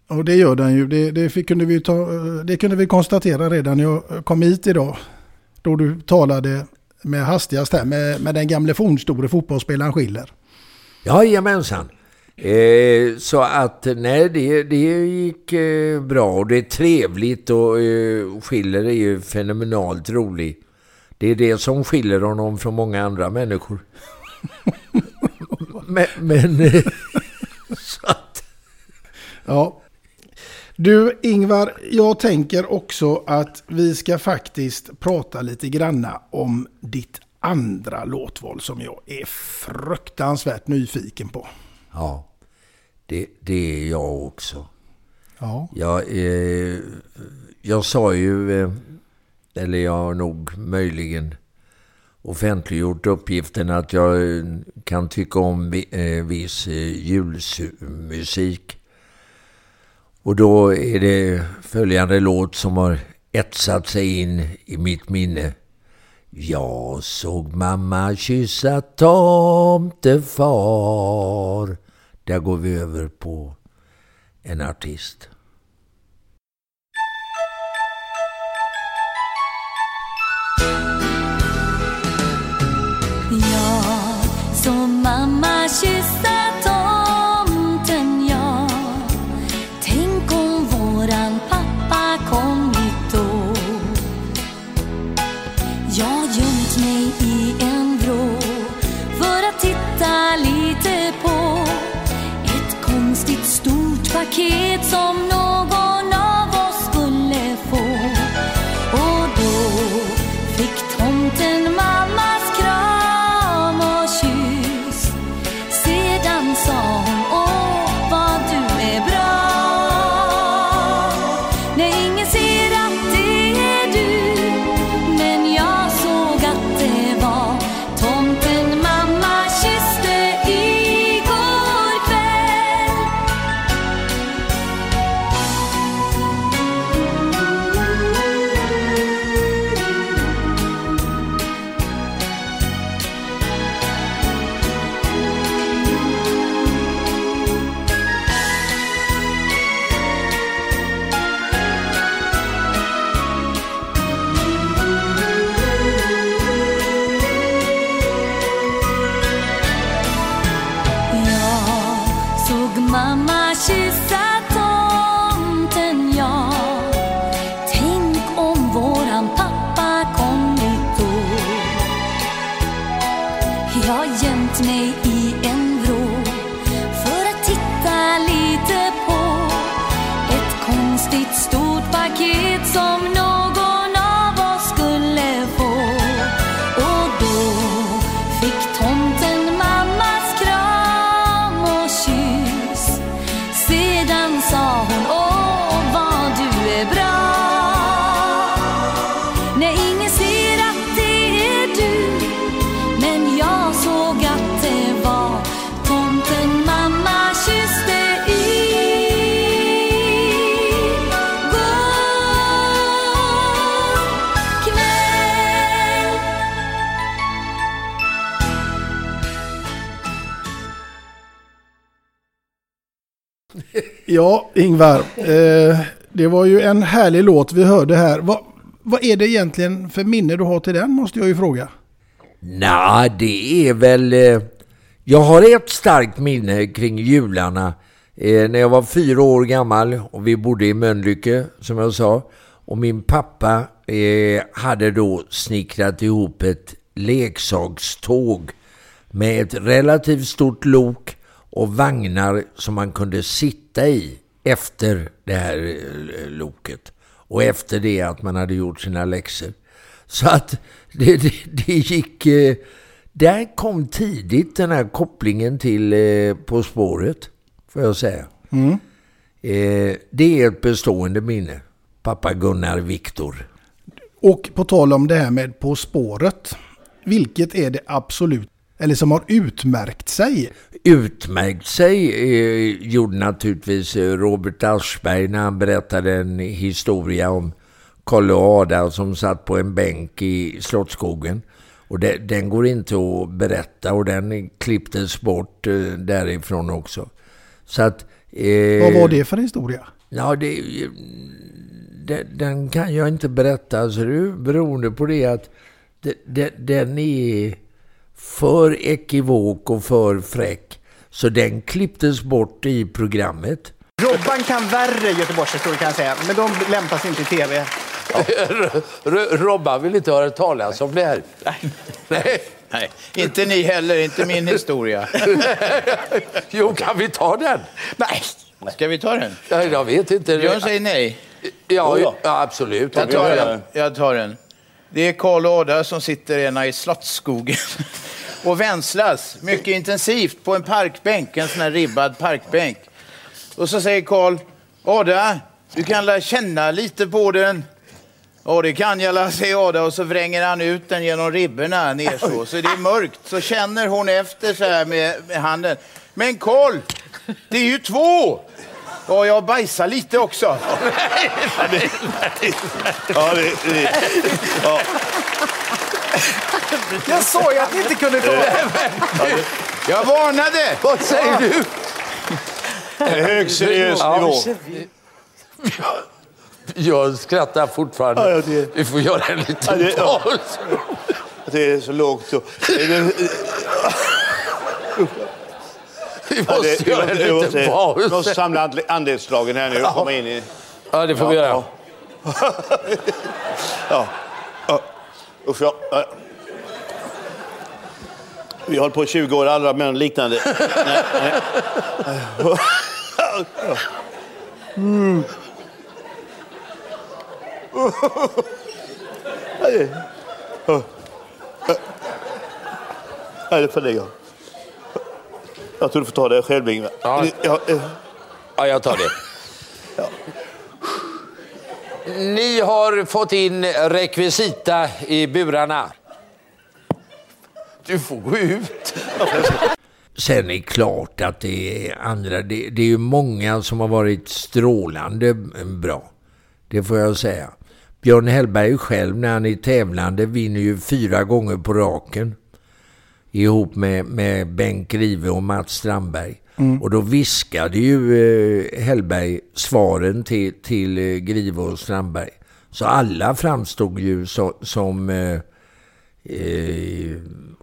Och det gör den ju. Det, det, fick, kunde vi ta, det kunde vi konstatera redan när jag kom hit idag. Då du talade med hastigast här med, med den gamle fornstore fotbollsspelaren Schiller. Jajamensan. Eh, så att nej, det, det gick eh, bra och det är trevligt och eh, Schiller är ju fenomenalt rolig. Det är det som skiljer honom från många andra människor. men... men eh, så att... Ja. Du Ingvar, jag tänker också att vi ska faktiskt prata lite granna om ditt andra låtval som jag är fruktansvärt nyfiken på. Ja, det, det är jag också. Ja. Jag, eh, jag sa ju eh, eller jag har nog möjligen offentliggjort uppgiften att jag eh, kan tycka om eh, viss eh, julmusik. Och då är det följande låt som har etsat sig in i mitt minne. Jag såg mamma kyssa tomtefar. Där går vi över på en artist. Jag såg mamma kyssa tomten, jag. Tänk om våran pappa kommit då Jag gömt mig i en vrå för att titta lite på ett konstigt stort paket mamma kyssa tomten, ja. Tänk om våran pappa kommit då. Jag gömt mig Ja, Ingvar. Eh, det var ju en härlig låt vi hörde här. Vad, vad är det egentligen för minne du har till den, måste jag ju fråga. Nej, det är väl... eh, Jag har ett starkt minne kring jularna. Eh, när jag var fyra år gammal och vi bodde i Mölnlycke, som jag sa. Och min pappa eh, hade då snickrat ihop ett leksakståg med ett relativt stort lok och vagnar som man kunde sitta i efter det här eh, loket. Och efter det att man hade gjort sina läxor. Så att det, det, det gick... Eh, där kom tidigt den här kopplingen till eh, På spåret, får jag säga. Mm. Det är ett bestående minne. Pappa Gunnar Viktor. Och på tal om det här med På spåret. Vilket är det absolut, eller som har utmärkt sig? Utmärkt sig eh, gjorde naturligtvis eh, Robert Aschberg när han berättade en historia om och Ada som satt på en bänk i Slottsskogen. Och det, den går inte att berätta och den klipptes bort eh, därifrån också. Så att... Eh, Vad var det för historia? Ja, det, den, den kan jag inte berätta. Så det är beroende på det att det, det, den är för ekivok och för fräck. Så den klipptes bort i programmet. Robban kan värre Göteborgshistorier kan jag säga, men de lämpas inte i tv. Robban vill inte höra talas om det här. Nej. Nej, inte ni heller, inte min historia. jo, kan vi ta den? Nej. Ska vi ta den? Ja, jag vet inte. Björn säger nej. Ja, ja. absolut. Jag tar den. Jag tar den. Det är Karl och Ada som sitter ena i Slottsskogen och vänslas mycket intensivt på en parkbänk, en sån här ribbad parkbänk. Och så säger Karl, Ada, du kan lära känna lite på den. Ja, det kan jag, la, säger Ada och så vränger han ut den genom ribborna ner så. Så det är mörkt. Så känner hon efter så här med, med handen. Men Karl, det är ju två! Ja, jag bajsar lite också. Ja, det, det, ja. Jag sa ju att ni inte kunde ta det. Jag varnade! Vad säger du? Hög seriös nivå. Jag skrattar fortfarande. Ja, ja, det- Vi får göra en liten Ja, det- ja. paus. Det är så lågt. Så. Det- Vi Ja, måste det- göra en vi måste- liten Vi paus. måste samla andel- andelsdragen här nu och komma in i... Ja, det får vi göra. Ja. Usch, ja. ja. Vi har på i 20 år, alla män liknande. Nej, nej. Mm. Ja, det- ja. Ja, får lägga. Jag tror du får ta det själv, Ingvar. Ja. Ja, eh, Ja, jag tar det. Ni har fått in rekvisita i burarna. Du får gå ut. Sen är det klart att det är andra. Det, det är ju många som har varit strålande bra. Det får jag säga. Björn Hellberg själv när han är tävlande vinner ju fyra gånger på raken. Ihop med, med Bengt Grive och Mats Strandberg. Mm. Och då viskade ju eh, Hellberg svaren till, till eh, Grive och Strandberg. Så alla framstod ju så, som eh, eh,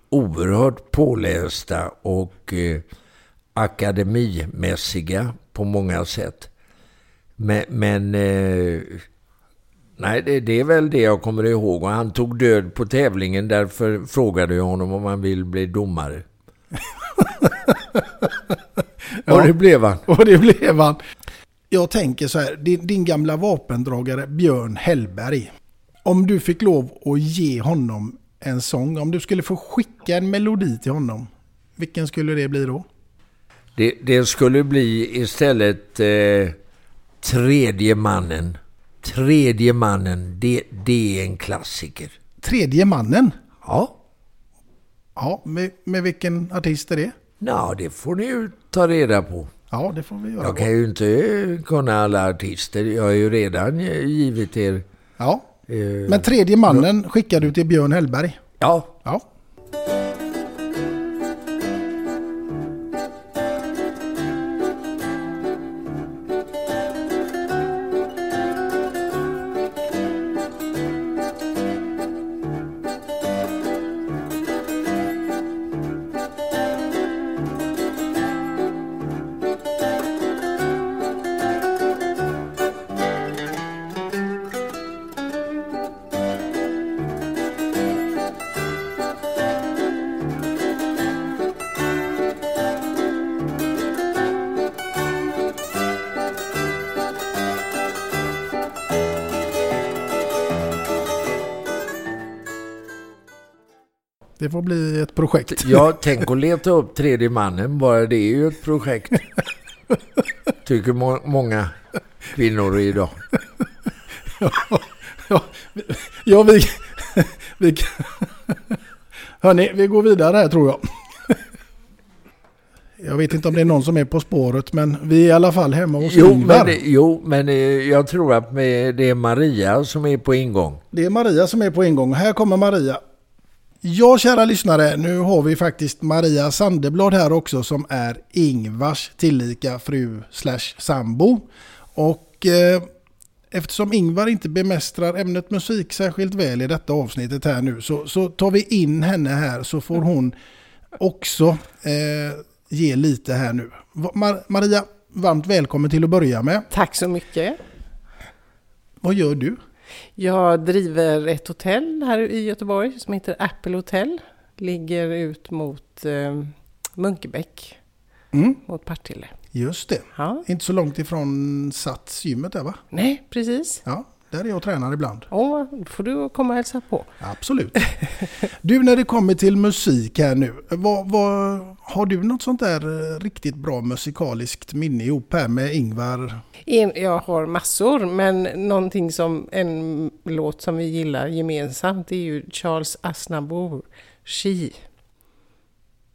oerhört pålästa och eh, akademimässiga på många sätt. Men, men eh, nej, det, det är väl det jag kommer ihåg. Och han tog död på tävlingen, därför frågade jag honom om han vill bli domare. och det blev han. Och det blev han. Jag tänker så här, din, din gamla vapendragare Björn Hellberg. Om du fick lov att ge honom en sång, om du skulle få skicka en melodi till honom, vilken skulle det bli då? Det, det skulle bli istället eh, Tredje mannen. Tredje mannen, det, det är en klassiker. Tredje mannen? Ja. Ja, med, med vilken artist är det? Ja, det får ni ju ta reda på. Ja, det får vi göra. Jag kan ju inte kunna alla artister. Jag har ju redan givit er... Ja. Eh, Men tredje mannen skickar du till Björn Hellberg? Ja. Ja. Det får bli ett projekt. Ja, tänk att leta upp tredje mannen. Bara det är ju ett projekt. Tycker må många kvinnor idag. ja, ja, ja, vi... vi Hörni, vi går vidare här tror jag. Jag vet inte om det är någon som är på spåret, men vi är i alla fall hemma hos jo, Ingvar. men, jo, men eh, jag tror att det är Maria som är på ingång. Det är Maria som är på ingång. Här kommer Maria. Ja, kära lyssnare, nu har vi faktiskt Maria Sandeblad här också som är Ingvars tillika fru slash sambo. Och eh, eftersom Ingvar inte bemästrar ämnet musik särskilt väl i detta avsnittet här nu så, så tar vi in henne här så får hon också eh, ge lite här nu. Mar- Maria, varmt välkommen till att börja med. Tack så mycket. Vad gör du? Jag driver ett hotell här i Göteborg som heter Apple Hotel. Ligger ut mot eh, Munkebäck, Mm. mot Partille. Just det. Ja. Inte så långt ifrån Sats gymmet där va? Nej, precis. Ja, där är jag och tränar ibland. Då får du komma och hälsa på. Absolut. Du, när det kommer till musik här nu. Vad, vad, har du något sånt där eh, riktigt bra musikaliskt minne ihop här med Ingvar? Jag har massor, men någonting som en låt som vi gillar gemensamt är ju Charles Aznavour, She.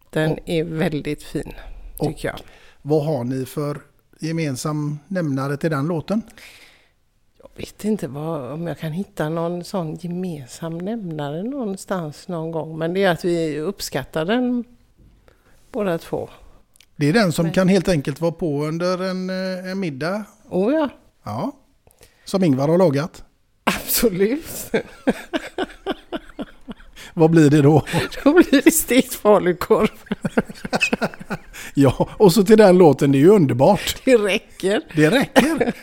Den är väldigt fin, tycker jag. Vad har ni för gemensam nämnare till den låten? Jag vet inte vad, om jag kan hitta någon sån gemensam nämnare någonstans någon gång. Men det är att vi uppskattar den båda två. Det är den som kan helt enkelt vara på under en, eh, en middag. Oh ja. Ja. Som Ingvar har lagat. Absolut. Vad blir det då? Då blir det stekt falukorv. Ja, och så till den låten, det är ju underbart. Det räcker. Det räcker.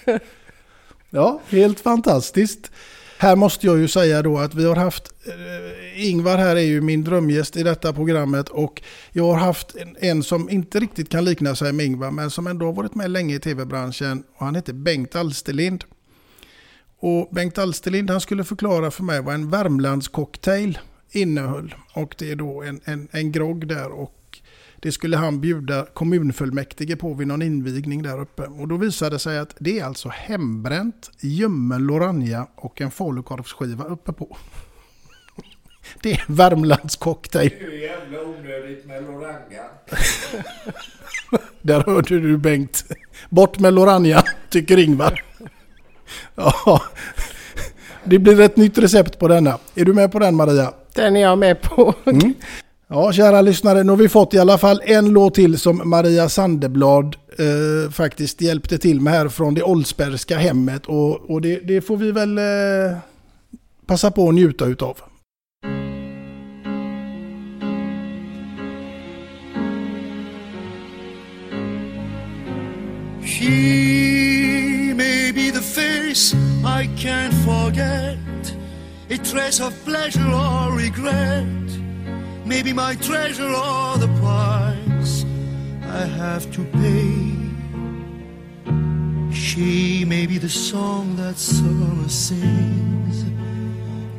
Ja, helt fantastiskt. Här måste jag ju säga då att vi har haft, eh, Ingvar här är ju min drömgäst i detta programmet och jag har haft en, en som inte riktigt kan likna sig med Ingvar men som ändå har varit med länge i tv-branschen och han heter Bengt Alsterlind. Och Bengt Alsterlind han skulle förklara för mig vad en Värmlandscocktail innehöll och det är då en, en, en grogg där och det skulle han bjuda kommunfullmäktige på vid någon invigning där uppe. Och då visade det sig att det är alltså hembränt, ljummen Loranja och en falukorvsskiva uppe på. Det är Värmlands cocktail. Det är ju jävla onödigt med Loranga. Där hörde du Bengt. Bort med Loranja, tycker Ingvar. Ja, det blir ett nytt recept på denna. Är du med på den Maria? Den är jag med på. Mm. Ja, kära lyssnare, nu har vi fått i alla fall en låt till som Maria Sandeblad eh, faktiskt hjälpte till med här från det Oldsbergska hemmet. Och, och det, det får vi väl eh, passa på att njuta utav. She may be the face I can't forget, a trace of pleasure or regret. Maybe my treasure or the price I have to pay. She may be the song that summer sings,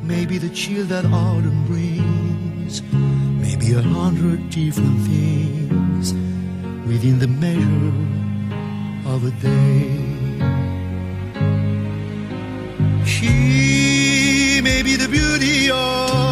maybe the chill that autumn brings, maybe a hundred different things within the measure of a day. She may be the beauty beast,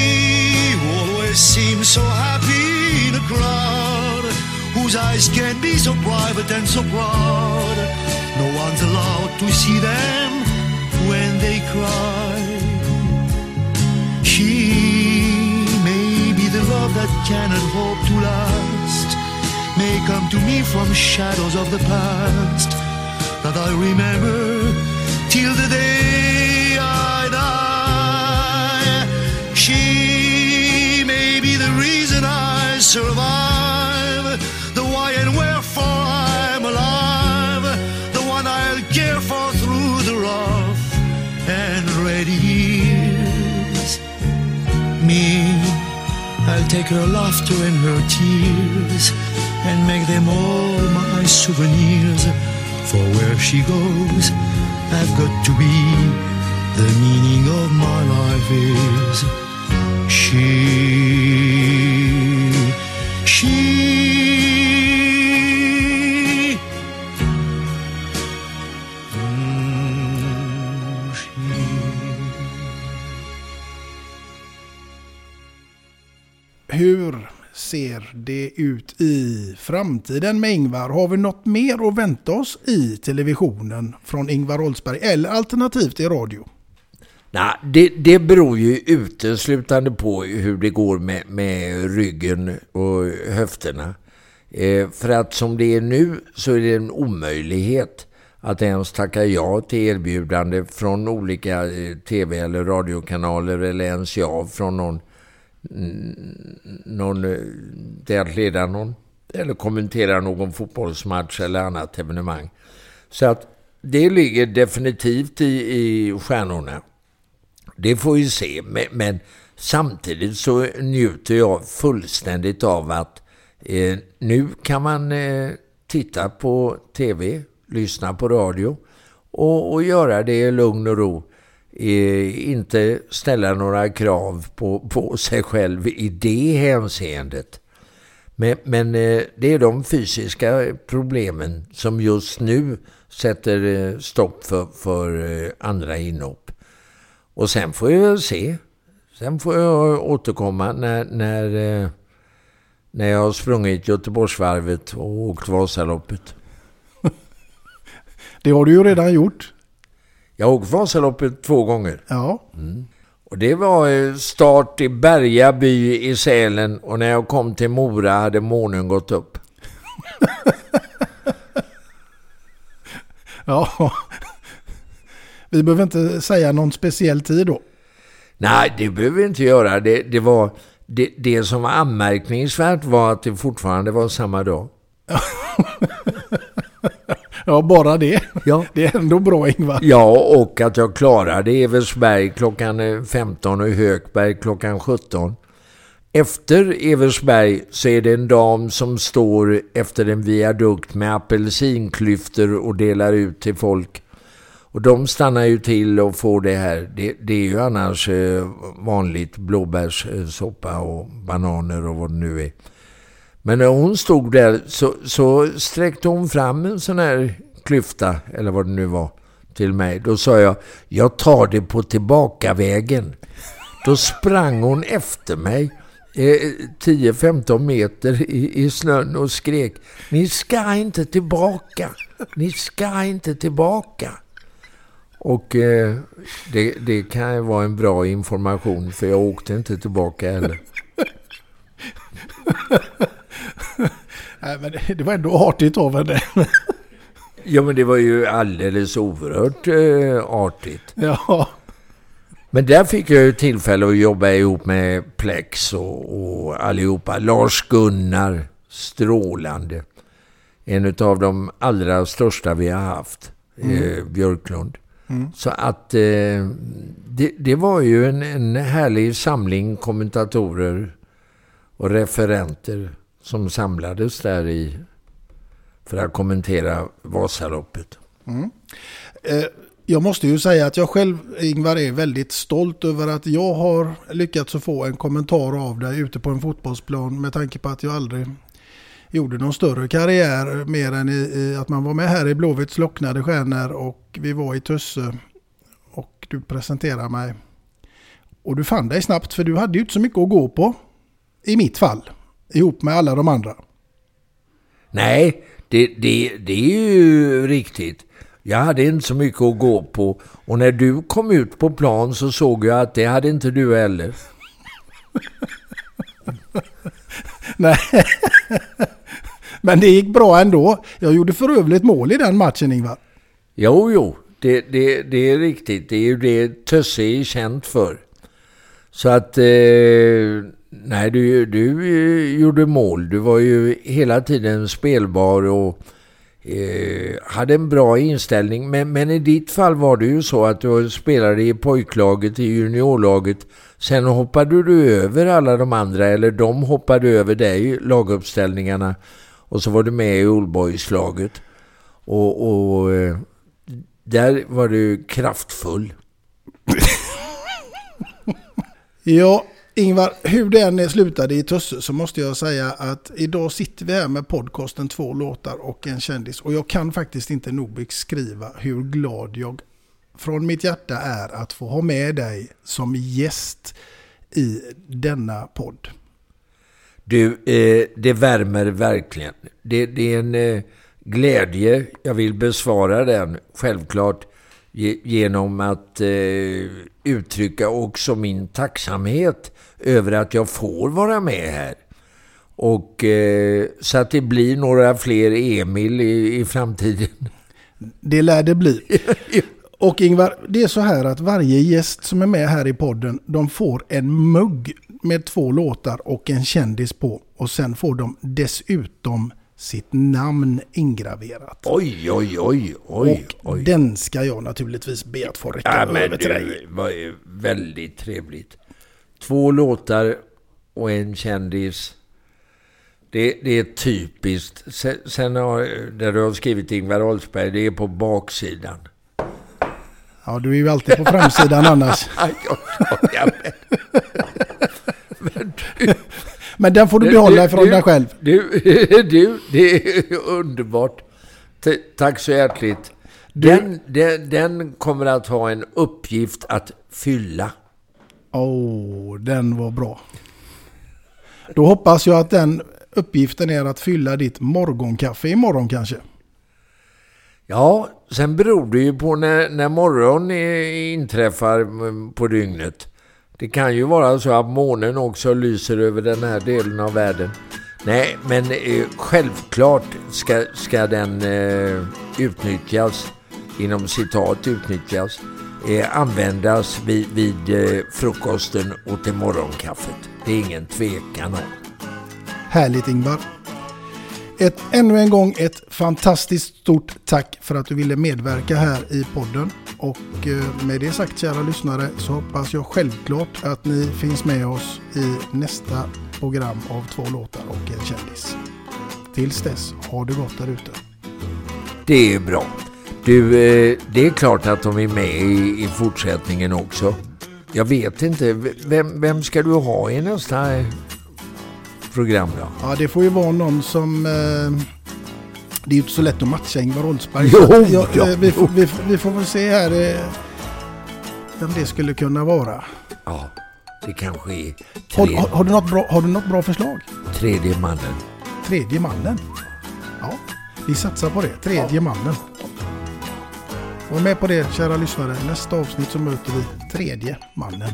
seems so happy in a crowd whose eyes can be so private and so proud. No one's allowed to see them when they cry. She may be the love that cannot hope to last, may come to me from shadows of the past that I remember till the day survive, the why and wherefore I'm alive, the one I'll care for through the rough and ready years. Me, I'll take her laughter and her tears and make them all my souvenirs. For where she goes, I've got to be. The meaning of my life is she. Ser det ut i framtiden med Ingvar? Har vi något mer att vänta oss i televisionen från Ingvar Oldsberg eller alternativt i radio? Nej, det, det beror ju uteslutande på hur det går med, med ryggen och höfterna. Eh, för att som det är nu så är det en omöjlighet att ens tacka ja till erbjudande från olika eh, tv eller radiokanaler eller ens ja från någon, någon eh, till att leda någon eller kommentera någon fotbollsmatch eller annat evenemang. Så att det ligger definitivt i, i stjärnorna. Det får vi se, men, men samtidigt så njuter jag fullständigt av att eh, nu kan man eh, titta på tv, lyssna på radio och, och göra det i lugn och ro. Eh, inte ställa några krav på, på sig själv i det hänseendet. Men, men eh, det är de fysiska problemen som just nu sätter eh, stopp för, för eh, andra inhopp. Och sen får jag väl se. Sen får jag återkomma när, när, eh, när jag har sprungit Göteborgsvarvet och åkt Vasaloppet. Det har du ju redan gjort. Jag har åkt Vasaloppet två gånger. Ja. Mm. Och det var eh, start i Berga by i Sälen och när jag kom till Mora hade månen gått upp. Ja. Vi behöver inte säga någon speciell tid då. Nej, det behöver vi inte göra. Det, det, var, det, det som var anmärkningsvärt var att det fortfarande var samma dag. Ja, bara det. Ja. Det är ändå bra Ingvar. Ja, och att jag klarade Eversberg klockan 15 och Högberg klockan 17. Efter Eversberg så är det en dam som står efter en viadukt med apelsinklyftor och delar ut till folk. Och de stannar ju till och får det här. Det, det är ju annars eh, vanligt blåbärssoppa och bananer och vad det nu är. Men när hon stod där så, så sträckte hon fram en sån här klyfta, eller vad det nu var, till mig. Då sa jag, jag tar det på tillbakavägen. Då sprang hon efter mig eh, 10-15 meter i, i snön och skrek, ni ska inte tillbaka, ni ska inte tillbaka. Och eh, det, det kan ju vara en bra information för jag åkte inte tillbaka heller. Nej, men det- var ändå artigt av henne. Ja, men det var ju alldeles oerhört eh, artigt. Ja. Men där fick jag ju tillfälle att jobba ihop med Plex och, och allihopa. Lars-Gunnar, strålande. En av de allra största vi har haft, Mm. eh, Björklund. Mm. Så att eh, det, det var ju en, en härlig samling kommentatorer och referenter som samlades där i för att kommentera Vasaloppet. Mm. Eh, Jag måste ju säga att jag själv, Ingvar, är väldigt stolt över att jag har lyckats att få en kommentar av dig ute på en fotbollsplan med tanke på att jag aldrig gjorde någon större karriär mer än i, i att man var med här i Blåvitts locknade stjärnor och vi var i Tusse. och du presenterade mig. Och du fann dig snabbt för du hade ju inte så mycket att gå på. I mitt fall. Ihop med alla de andra. Nej, det, det, det är ju riktigt. Jag hade inte så mycket att gå på. Och när du kom ut på plan så såg jag att det hade inte du heller. Nej. Men det gick bra ändå. Jag gjorde för övrigt mål i den matchen Ingvar. Jo, jo, det, det, det är riktigt. Det är ju det Tösse är känt för. Så att, eh, nej, du, du eh, gjorde mål. Du var ju hela tiden spelbar och eh, hade en bra inställning. Men, men i ditt fall var det ju så att du spelade i pojklaget, i juniorlaget. Sen hoppade du över alla de andra, eller de hoppade över dig, laguppställningarna. Och så var du med i Oldboys-laget. Och, och eh, där var du kraftfull. Ja, Ingvar, hur det än slutade i Tusse så måste jag säga att idag sitter vi här med podcasten Två låtar och en kändis. Och jag kan faktiskt inte nog beskriva hur glad jag från mitt hjärta är att få ha med dig som gäst i denna podd. Du, eh, det värmer verkligen. Det, det är en eh, glädje. Jag vill besvara den, självklart, genom att eh, uttrycka också min tacksamhet över att jag får vara med här. Och eh, så att det blir några fler Emil i, i framtiden. Det lär det bli. Och Ingvar, det är så här att varje gäst som är med här i podden, de får en mugg med två låtar och en kändis på. Och sen får de dessutom sitt namn ingraverat. Oj, oj, oj, oj, och oj. den ska jag naturligtvis be att få räcka Ja, över men till du, dig. var väldigt trevligt. Två låtar och en kändis. Det, det är typiskt. Sen, sen har, där du har skrivit Ingvar Oldsberg, det är på baksidan. Ja, du är ju alltid på framsidan annars. jag skojar med. Men den får du behålla ifrån dig själv. Du, du, det är underbart. T- tack så hjärtligt. Den, den, den kommer att ha en uppgift att fylla. Åh, oh, den var bra. Då hoppas jag att den uppgiften är att fylla ditt morgonkaffe imorgon kanske. Ja, sen beror det ju på när, när morgon inträffar på dygnet. Det kan ju vara så att månen också lyser över den här delen av världen. Nej, men eh, självklart ska, ska den eh, utnyttjas, inom citat utnyttjas, eh, användas vid, vid eh, frukosten och till morgonkaffet. Det är ingen tvekan om. Härligt Ingvar. Ett, ännu en gång ett fantastiskt stort tack för att du ville medverka här i podden. Och eh, med det sagt kära lyssnare så hoppas jag självklart att ni finns med oss i nästa program av två låtar och en kändis. Tills dess, ha det gott där ute. Det är bra. Du, eh, det är klart att de är med i, i fortsättningen också. Jag vet inte, vem, vem ska du ha i nästa eh, program då? Ja, det får ju vara någon som... Eh, det är ju inte så lätt att matcha Ingvar Oldsberg. Jo, att jag- ja, eh, vi, jo. vi, vi får väl se här eh, vem det skulle kunna vara. Ja, det kanske är Har, tre, har, har, du något bra, har du något bra förslag? tredje mannen. Tredje mannen. Ja, vi satsar på det. Tredje mannen. Var med på det kära lyssnare. Nästa avsnitt så möter vi tredje mannen.